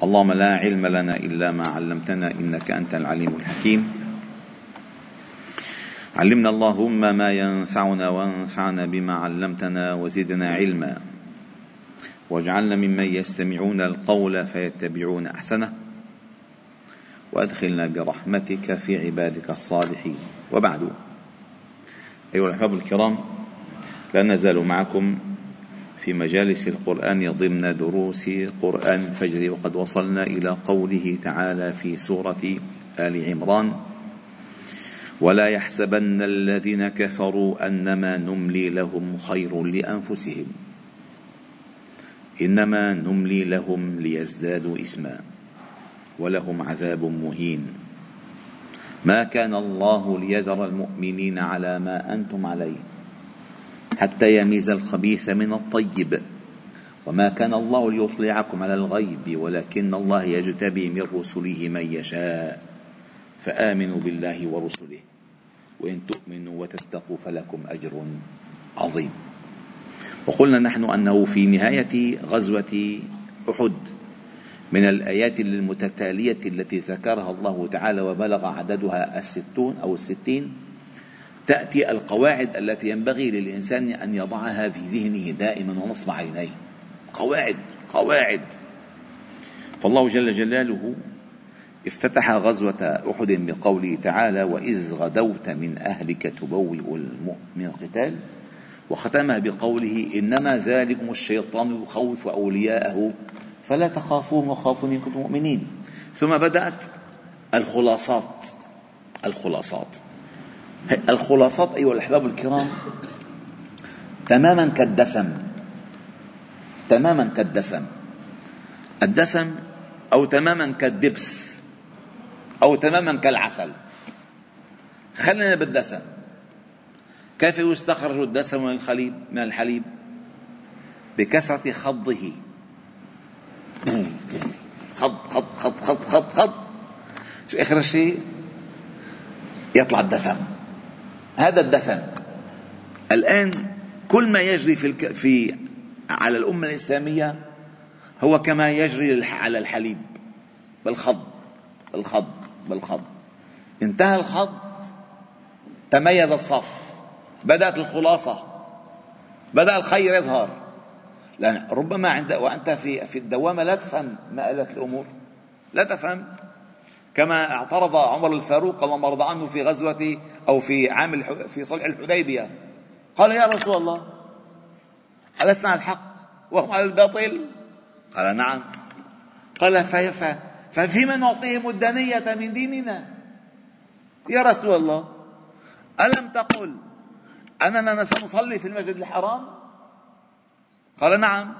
اللهم لا علم لنا إلا ما علمتنا إنك أنت العليم الحكيم. علمنا اللهم ما ينفعنا وانفعنا بما علمتنا وزدنا علما. واجعلنا ممن يستمعون القول فيتبعون أحسنه. وأدخلنا برحمتك في عبادك الصالحين. وبعد. أيها الأحباب الكرام لا نزال معكم في مجالس القرآن ضمن دروس قرآن الفجر وقد وصلنا إلى قوله تعالى في سورة آل عمران ولا يحسبن الذين كفروا أنما نملي لهم خير لأنفسهم إنما نملي لهم ليزدادوا إثما ولهم عذاب مهين. ما كان الله ليذر المؤمنين على ما أنتم عليه. حتى يميز الخبيث من الطيب. وما كان الله ليطلعكم على الغيب ولكن الله يجتبي من رسله من يشاء. فآمنوا بالله ورسله. وإن تؤمنوا وتتقوا فلكم أجر عظيم. وقلنا نحن أنه في نهاية غزوة أحد. من الآيات المتتالية التي ذكرها الله تعالى وبلغ عددها الستون أو الستين تأتي القواعد التي ينبغي للإنسان أن يضعها في ذهنه دائما ونصب عينيه. قواعد قواعد. فالله جل جلاله افتتح غزوة أحد بقوله تعالى وإذ غدوت من أهلك تبوئ المؤمن القتال وختمها بقوله إنما ذلكم الشيطان يخوف أولياءه فلا تخافوهم وخافوني إن كنتم مؤمنين ثم بدأت الخلاصات الخلاصات. الخلاصات أيها الأحباب الكرام تماما كالدسم تماما كالدسم. الدسم أو تماما كالدبس أو تماما كالعسل. خلينا بالدسم. كيف يستخرج الدسم من الحليب من الحليب؟ بكثرة خضه. خض خض خض خض خض خض. شو آخر شيء؟ يطلع الدسم. هذا الدسم. الآن كل ما يجري في, الك... في على الأمة الإسلامية هو كما يجري على الحليب. بالخض بالخض بالخض. انتهى الخض تميز الصف. بدأت الخلاصة. بدأ الخير يظهر. لأن ربما عند وأنت في في الدوامة لا تفهم ما آلت الأمور. لا تفهم. كما اعترض عمر الفاروق الله مرضى عنه في غزوة أو في عام في صلح الحديبية. قال يا رسول الله ألسنا على الحق وهم على الباطل؟ قال نعم. قال ففيما نعطيهم الدنية من ديننا؟ يا رسول الله ألم تقل أننا سنصلي في المسجد الحرام؟ قال نعم.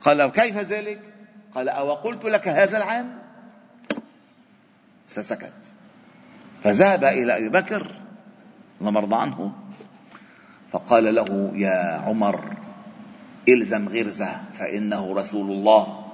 قال كيف ذلك؟ قال أو قلت لك هذا العام؟ فسكت. فذهب إلى أبي بكر الله مرضى عنه فقال له يا عمر إلزم غرزة فإنه رسول الله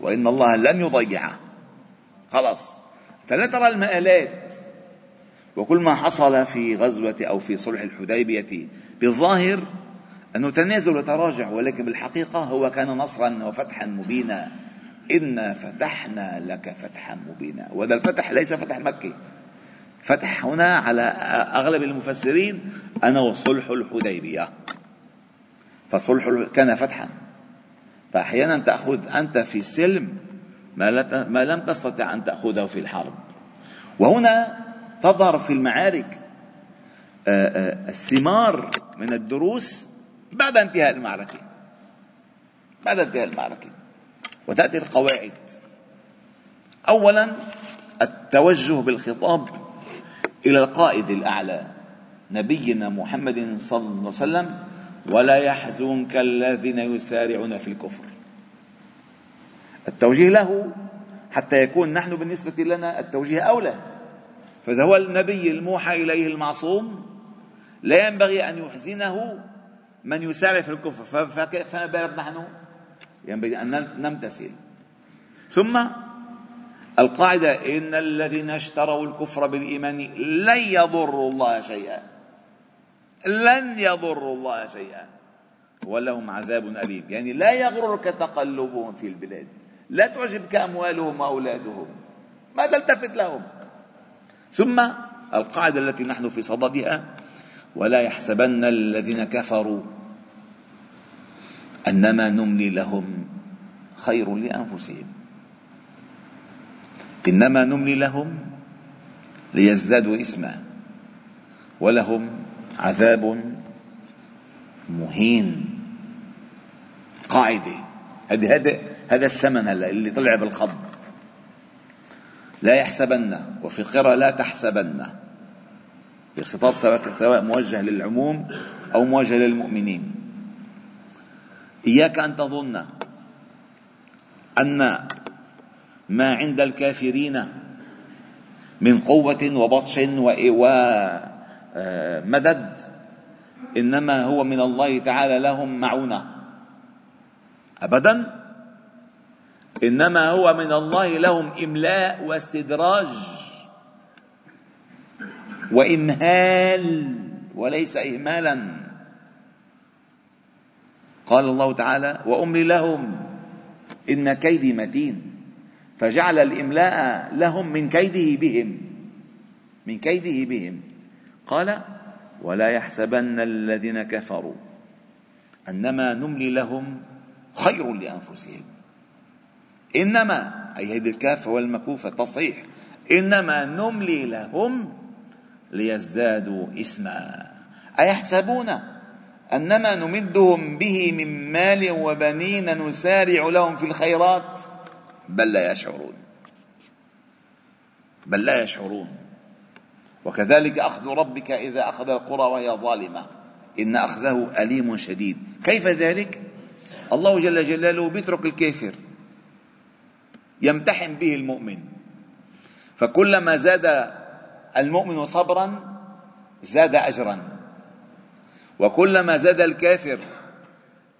وإن الله لن يضيعه. خلاص. أنت لا ترى المآلات. وكل ما حصل في غزوة أو في صلح الحديبية بالظاهر أنه تنازل وتراجع ولكن بالحقيقة هو كان نصرا وفتحا مبينا. إنا فتحنا لك فتحا مبينا. وهذا الفتح ليس فتح مكة فتح هنا على أغلب المفسرين أنه صلح الحديبية. فصلح كان فتحا. فأحيانا تأخذ أنت في السلم ما, ما لم تستطع أن تأخذه في الحرب. وهنا تظهر في المعارك الثمار من الدروس بعد انتهاء المعركة. بعد انتهاء المعركة. وتأتي القواعد. أولا التوجه بالخطاب إلى القائد الأعلى نبينا محمد صلى الله عليه وسلم ولا يحزنك الذين يسارعون في الكفر. التوجيه له حتى يكون نحن بالنسبة لنا التوجيه أولى. فإذا هو النبي الموحى إليه المعصوم لا ينبغي أن يحزنه من يسارع في الكفر. فما بالك نحن؟ ينبغي أن نمتثل. ثم القاعدة إن الذين اشتروا الكفر بالإيمان لن يضروا الله شيئا. لن يضروا الله شيئا. ولهم عذاب أليم. يعني لا يغررك تقلبهم في البلاد. لا تعجبك أموالهم وأولادهم. ما تلتفت لهم. ثم القاعدة التي نحن في صددها ولا يحسبن الذين كفروا أنما نملي لهم خير لأنفسهم. إنما نملي لهم ليزدادوا إثما ولهم عذاب مهين. قاعدة. هذا هذا هذا السمن هلا اللي طلع بالخض لا يحسبن وفي قراءة لا تحسبن. الخطاب سواء موجه للعموم أو موجه للمؤمنين. إياك أن تظن أن ما عند الكافرين من قوة وبطش ومدد إنما هو من الله تعالى لهم معونة. أبدا؟ إنما هو من الله لهم إملاء واستدراج وإمهال وليس إهمالا. قال الله تعالى وأملي لهم إن كيدي متين. فجعل الإملاء لهم من كيده بهم من كيده بهم. قال ولا يحسبن الذين كفروا أنما نملي لهم خير لأنفسهم. إنما أي هذه الكافه والمكوفة تصحيح. إنما نملي لهم ليزدادوا إثما. أيحسبون؟ انما نمدهم به من مال وبنين نسارع لهم في الخيرات. بل لا يشعرون. بل لا يشعرون. وكذلك أخذ ربك إذا أخذ القرى وهي ظالمة. إن أخذه أليم شديد. كيف ذلك؟ الله جل جلاله بيترك الكافر. يمتحن به المؤمن. فكلما زاد المؤمن صبرا زاد أجرا. وكلما زاد الكافر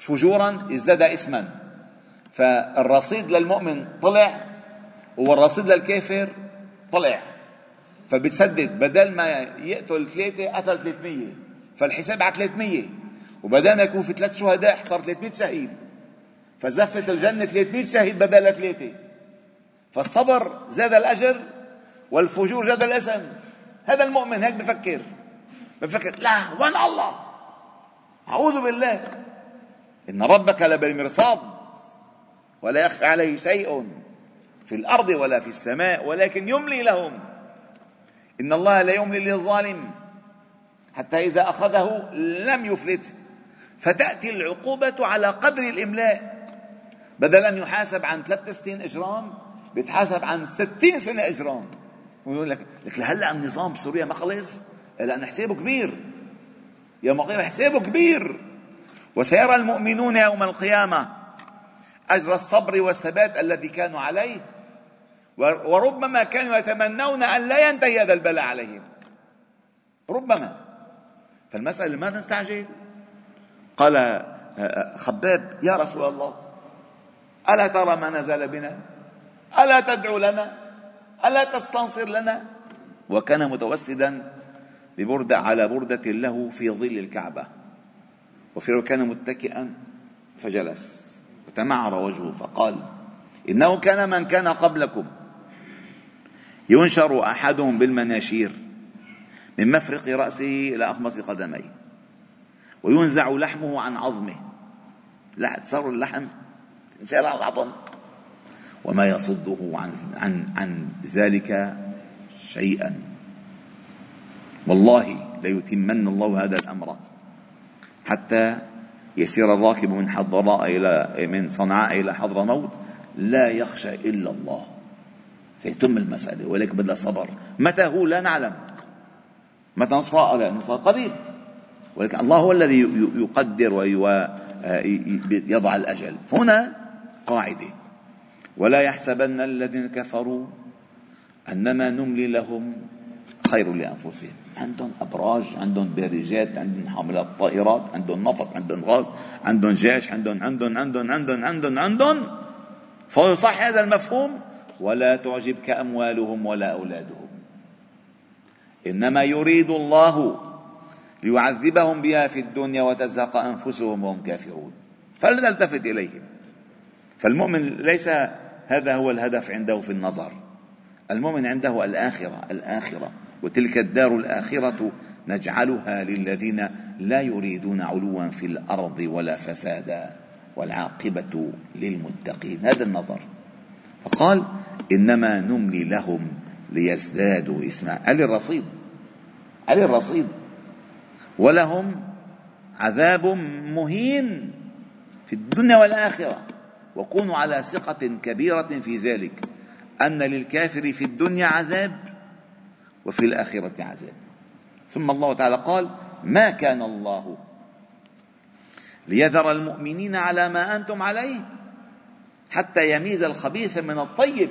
فجورا ازداد اسما. فالرصيد للمؤمن طلع والرصيد للكافر طلع. فبتسدد بدل ما يقتل ثلاثة قتل 300 فالحساب على 300 وبدل ما يكون في ثلاث شهداء صار 300 شهيد. فزفت الجنة 300 شهيد بدل ثلاثة. فالصبر زاد الأجر والفجور زاد الاسم. هذا المؤمن هيك بفكر. بفكر لا وين الله. أعوذ بالله. إن ربك لبالمرصاد ولا يخفى عليه شيء في الأرض ولا في السماء ولكن يملي لهم. إن الله لا يملي للظالم حتى إذا أخذه لم يفلت. فتأتي العقوبة على قدر الإملاء. بدل أن يحاسب عن ثلاث سنين إجرام بيتحاسب عن ستين سنة إجرام. ويقول لك لك لهلأ النظام بسوريا ما خلص؟ لأن حسابه كبير. يوم القيامة حسابه كبير. وسيرى المؤمنون يوم القيامة أجر الصبر والثبات الذي كانوا عليه. وربما كانوا يتمنون أن لا ينتهي هذا البلاء عليهم. ربما. فالمسألة ما نستعجل؟ قال آه، آه، خباب يا رسول الله ألا ترى ما نزل بنا؟ ألا تدعو لنا؟ ألا تستنصر لنا؟ وكان متوسدا ببردة على بردة له في ظل الكعبة. وفي كان متكئا فجلس وتمعر وجهه فقال إنه كان من كان قبلكم. ينشر أحدهم بالمناشير من مفرق رأسه إلى اخمص قدميه. وينزع لحمه عن عظمه. صار اللحم انشال عن العظم. وما يصده عن عن عن ذلك شيئا. والله ليتمن الله هذا الأمر. حتى يسير الراكب من حضراء إلى من صنعاء إلى حضرموت لا يخشى إلا الله. سيتم المسألة ولكن بدها صبر. متى هو؟ لا نعلم. متى نصر لا نصر قريب. ولكن الله هو الذي يقدر ويضع الأجل. هنا قاعدة. ولا يحسبن الذين كفروا أنما نملي لهم خير لأنفسهم. عندهم أبراج عندهم بارجات عندهم حاملات طائرات عندهم نفط عندهم غاز عندهم جيش عندهم عندهم عندهم عندهم عندهم عندهم. فيصح هذا المفهوم؟ ولا تعجبك أموالهم ولا أولادهم. إنما يريد الله ليعذبهم بها في الدنيا وتزهق أنفسهم وهم كافرون. فلا نلتفت إليهم. فالمؤمن ليس هذا هو الهدف عنده في النظر. المؤمن عنده الآخرة الآخرة. وتلك الدار الآخرة نجعلها للذين لا يريدون علوا في الأرض ولا فسادا والعاقبة للمتقين. هذا النظر. فقال إنما نملي لهم ليزدادوا إثما علي الرصيد. علي الرصيد. ولهم عذاب مهين في الدنيا والآخرة. وكونوا على ثقة كبيرة في ذلك. أن للكافر في الدنيا عذاب. وفي الآخرة عذاب. ثم الله تعالى قال ما كان الله ليذر المؤمنين على ما أنتم عليه حتى يميز الخبيث من الطيب.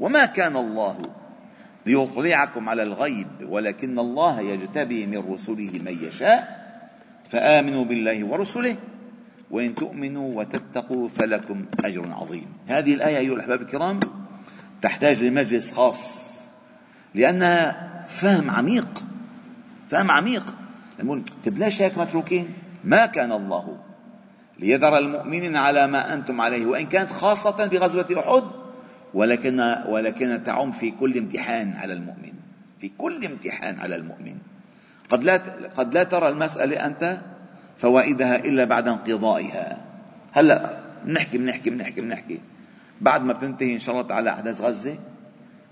وما كان الله ليطلعكم على الغيب ولكن الله يجتبي من رسله من يشاء. فآمنوا بالله ورسله وإن تؤمنوا وتتقوا فلكم أجر عظيم. هذه الآية أيها الأحباب الكرام تحتاج لمجلس خاص لأنها فهم عميق. فهم عميق. نقول طيب ليش هيك متروكين. ما كان الله ليذر المؤمنين على ما أنتم عليه وإن كانت خاصة بغزوة أحد ولكن ولكن تعم في كل امتحان على المؤمن. في كل امتحان على المؤمن. قد لا قد لا ترى المسألة أنت فوائدها إلا بعد انقضائها. هلأ بنحكي بنحكي بنحكي بنحكي. بعد ما بتنتهي إن شاء الله تعالى أحداث غزة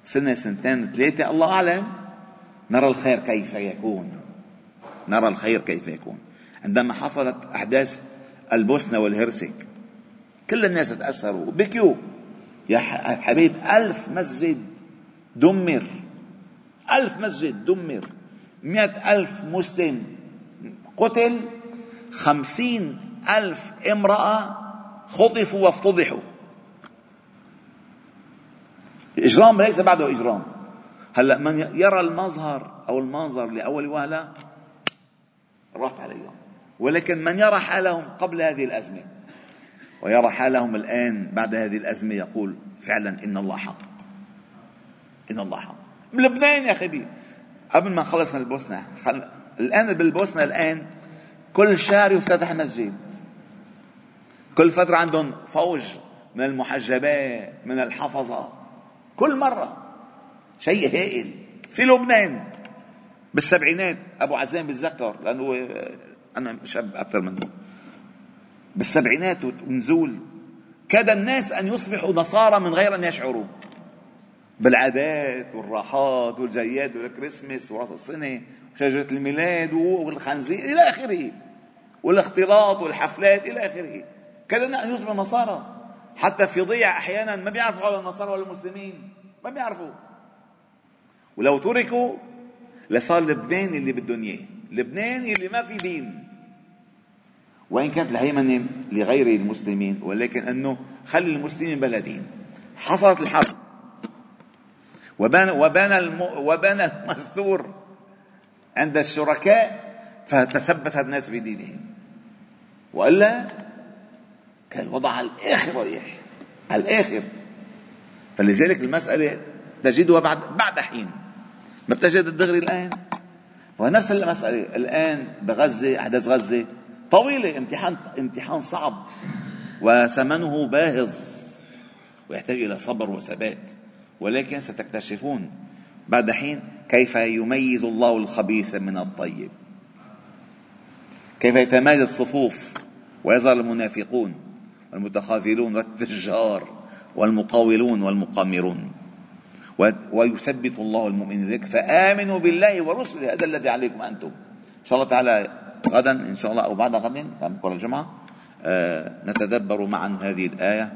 سنة سنتين ثلاثة الله أعلم. نرى الخير كيف يكون. نرى الخير كيف يكون. عندما حصلت أحداث البوسنة والهرسك كل الناس تأثروا. بكيوا يا حبيب ألف مسجد دمر. ألف مسجد دمر. مئة ألف مسلم قتل. خمسين ألف امرأة خطفوا وافتضحوا. إجرام ليس بعده إجرام. هلأ من يرى المظهر أو المنظر لأول وهلة راحت عليهم ولكن من يرى حالهم قبل هذه الأزمة ويرى حالهم الآن بعد هذه الأزمة يقول فعلا إن الله حق. إن الله حق. بلبنان يا أخي قبل ما نخلص من البوسنة خل... الآن بالبوسنة الآن كل شهر يفتتح مسجد. كل فترة عندهم فوج من المحجبات من الحفظة. كل مرة. شيء هائل. في لبنان بالسبعينات. أبو عزام بتذكر لأنه أنا شاب أكثر منه. بالسبعينات ونزول. كاد الناس أن يصبحوا نصارى من غير أن يشعروا. بالعادات والراحات والجياد والكريسماس وراس السنة وشجرة الميلاد والخنزير إلى آخره. والاختلاط والحفلات إلى آخره. كاد أن يصبحوا نصارى. حتى في ضيع أحيانا ما بيعرفوا على النصارى ولا المسلمين. ما بيعرفوا. ولو تركوا لصار لبنان اللي بدهم إياه. لبنان اللي ما في دين. وإن كانت الهيمنة لغير المسلمين ولكن أنه خلي المسلمين بلا دين. حصلت الحرب. وبان وبان وبان المستور عند الشركاء فتثبت الناس في دينهم وإلا كان الوضع على الآخر رايح على الآخر. فلذلك المسألة تجدها بعد بعد حين. ما بتجد الدغري الآن؟ ونفس المسألة الآن بغزة أحداث غزة. طويلة امتحان امتحان صعب. وثمنه باهظ. ويحتاج إلى صبر وثبات. ولكن ستكتشفون بعد حين كيف يميز الله الخبيث من الطيب. كيف يتمايز الصفوف ويظهر المنافقون. والمتخاذلون والتجار والمقاولون والمقامرون ويثبت الله المؤمنين ذلك. فآمنوا بالله ورسله. هذا الذي عليكم أنتم. إن شاء الله تعالى غدا إن شاء الله أو بعد غد بكرة الجمعة. آه نتدبر معا هذه الآية.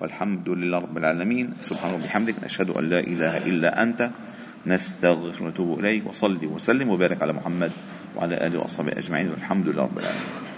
والحمد لله رب العالمين. سبحانه وبحمدك. نشهد أن لا إله إلا أنت. نستغفر ونتوب إليك. وصلي وسلم وبارك على محمد وعلى آله وصحبه أجمعين. والحمد لله رب العالمين.